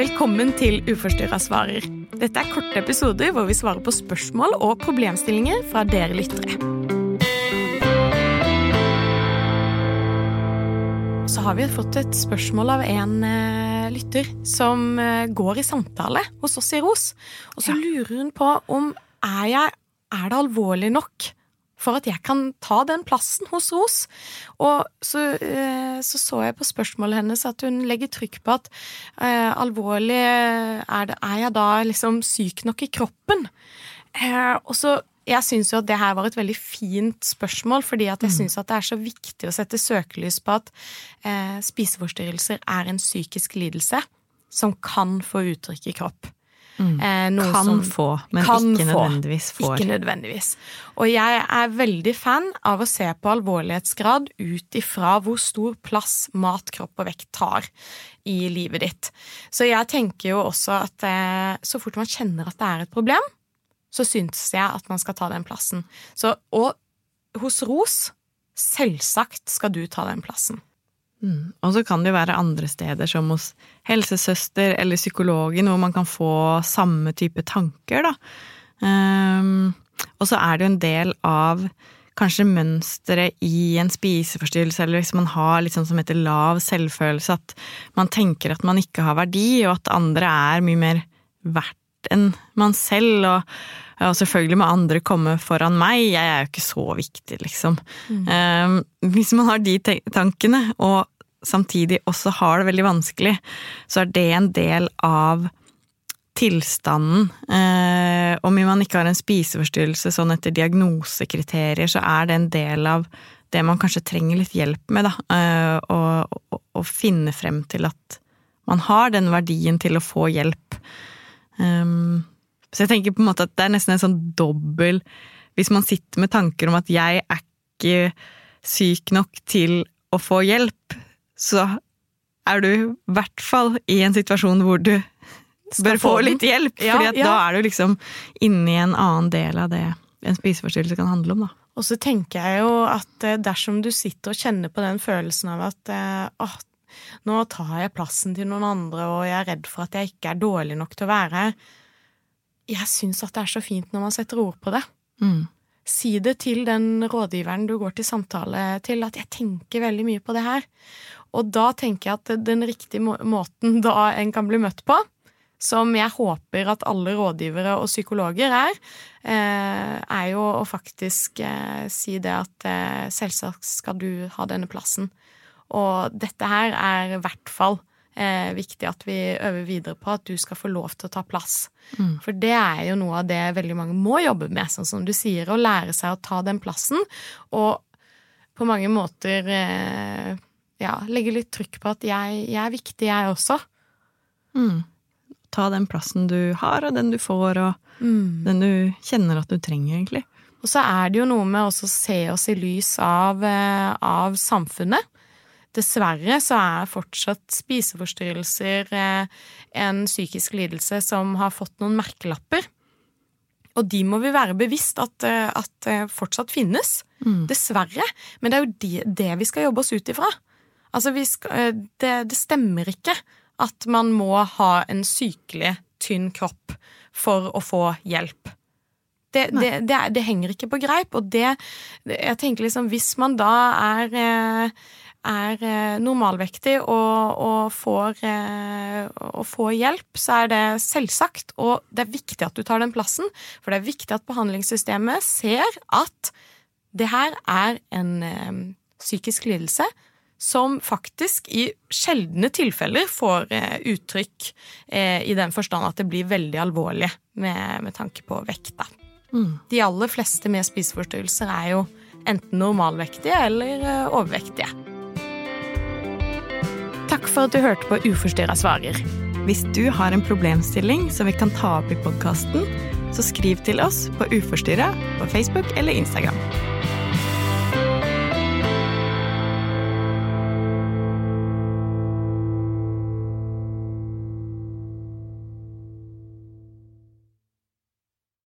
Velkommen til Uforstyrra svarer. Dette er korte episoder hvor vi svarer på spørsmål og problemstillinger fra dere lyttere. Så har vi fått et spørsmål av en eh, lytter som eh, går i samtale hos oss i ROS. Og så lurer hun på om er, jeg, er det alvorlig nok for at jeg kan ta den plassen hos Ros. Og så, eh, så, så jeg på spørsmålet hennes at hun legger trykk på at eh, alvorlig er, det, er, jeg da liksom syk nok i kroppen? Eh, og så jeg syns jo at det her var et veldig fint spørsmål, fordi at jeg mm. syns at det er så viktig å sette søkelys på at eh, spiseforstyrrelser er en psykisk lidelse som kan få uttrykk i kropp. Mm. Eh, kan få, men kan ikke nødvendigvis får. Ikke nødvendigvis. Og jeg er veldig fan av å se på alvorlighetsgrad ut ifra hvor stor plass mat, kropp og vekt tar i livet ditt. Så jeg tenker jo også at eh, så fort man kjenner at det er et problem, så syns jeg at man skal ta den plassen. Så, og hos Ros, selvsagt skal du ta den plassen. Mm. Og så kan det jo være andre steder, som hos helsesøster eller psykologen, hvor man kan få samme type tanker, da. Um, og så er det jo en del av kanskje mønsteret i en spiseforstyrrelse, eller hvis man har litt sånn som heter lav selvfølelse, at man tenker at man ikke har verdi, og at andre er mye mer verdt enn man selv, og, og selvfølgelig må andre komme foran meg, jeg er jo ikke så viktig, liksom. Mm. Um, hvis man har de tankene, og samtidig også har det veldig vanskelig, så er det en del av tilstanden. Eh, om man ikke har en spiseforstyrrelse sånn etter diagnosekriterier, så er det en del av det man kanskje trenger litt hjelp med, da. Eh, å finne frem til at man har den verdien til å få hjelp. Um, så jeg tenker på en måte at det er nesten en sånn dobbel Hvis man sitter med tanker om at jeg er ikke syk nok til å få hjelp, så er du i hvert fall i en situasjon hvor du bør få litt hjelp. Ja, fordi ja. da er du liksom inne i en annen del av det en spiseforstyrrelse kan handle om. da. Og så tenker jeg jo at eh, dersom du sitter og kjenner på den følelsen av at eh, åh, nå tar jeg plassen til noen andre, og jeg er redd for at jeg ikke er dårlig nok til å være her. Jeg syns at det er så fint når man setter ord på det. Mm. Si det til den rådgiveren du går til samtale til, at jeg tenker veldig mye på det her. Og da tenker jeg at den riktige måten da en kan bli møtt på, som jeg håper at alle rådgivere og psykologer er, eh, er jo å faktisk eh, si det at eh, selvsagt skal du ha denne plassen. Og dette her er i hvert fall viktig at vi øver videre på at du skal få lov til å ta plass. Mm. For det er jo noe av det veldig mange må jobbe med, sånn som du sier, å lære seg å ta den plassen. Og på mange måter ja, legge litt trykk på at jeg, jeg er viktig, jeg også. Mm. Ta den plassen du har, og den du får, og mm. den du kjenner at du trenger, egentlig. Og så er det jo noe med å se oss i lys av, eh, av, samfunnet. Dessverre så er fortsatt spiseforstyrrelser eh, en psykisk lidelse som har fått noen merkelapper. Og de må vi være bevisst at, eh, at fortsatt finnes. Mm. Dessverre. Men det er jo det, det vi skal jobbe oss ut ifra. Altså, skal, eh, det, det, stemmer ikke at man må ha en sykelig, tynn kropp for å få hjelp. Det, det, det henger ikke på greip, og det Jeg tenker liksom, hvis man da er eh, er eh, normalvektig og, og, får, og, får, hjelp, så er det selvsagt. Og det er viktig at du tar den plassen, for det er viktig at behandlingssystemet ser at det her er en psykisk lidelse som faktisk i sjeldne tilfeller får eh, uttrykk eh, i den forstand at det blir veldig alvorlig med, med tanke på vekta. Mm. De aller fleste med spiseforstyrrelser er jo enten normalvektige eller eh, overvektige. Takk for at du hørte på Uforstyrra svarer. Hvis du har en problemstilling som vi kan ta opp i podkasten, så skriv til oss på Uforstyrra på Facebook eller Instagram.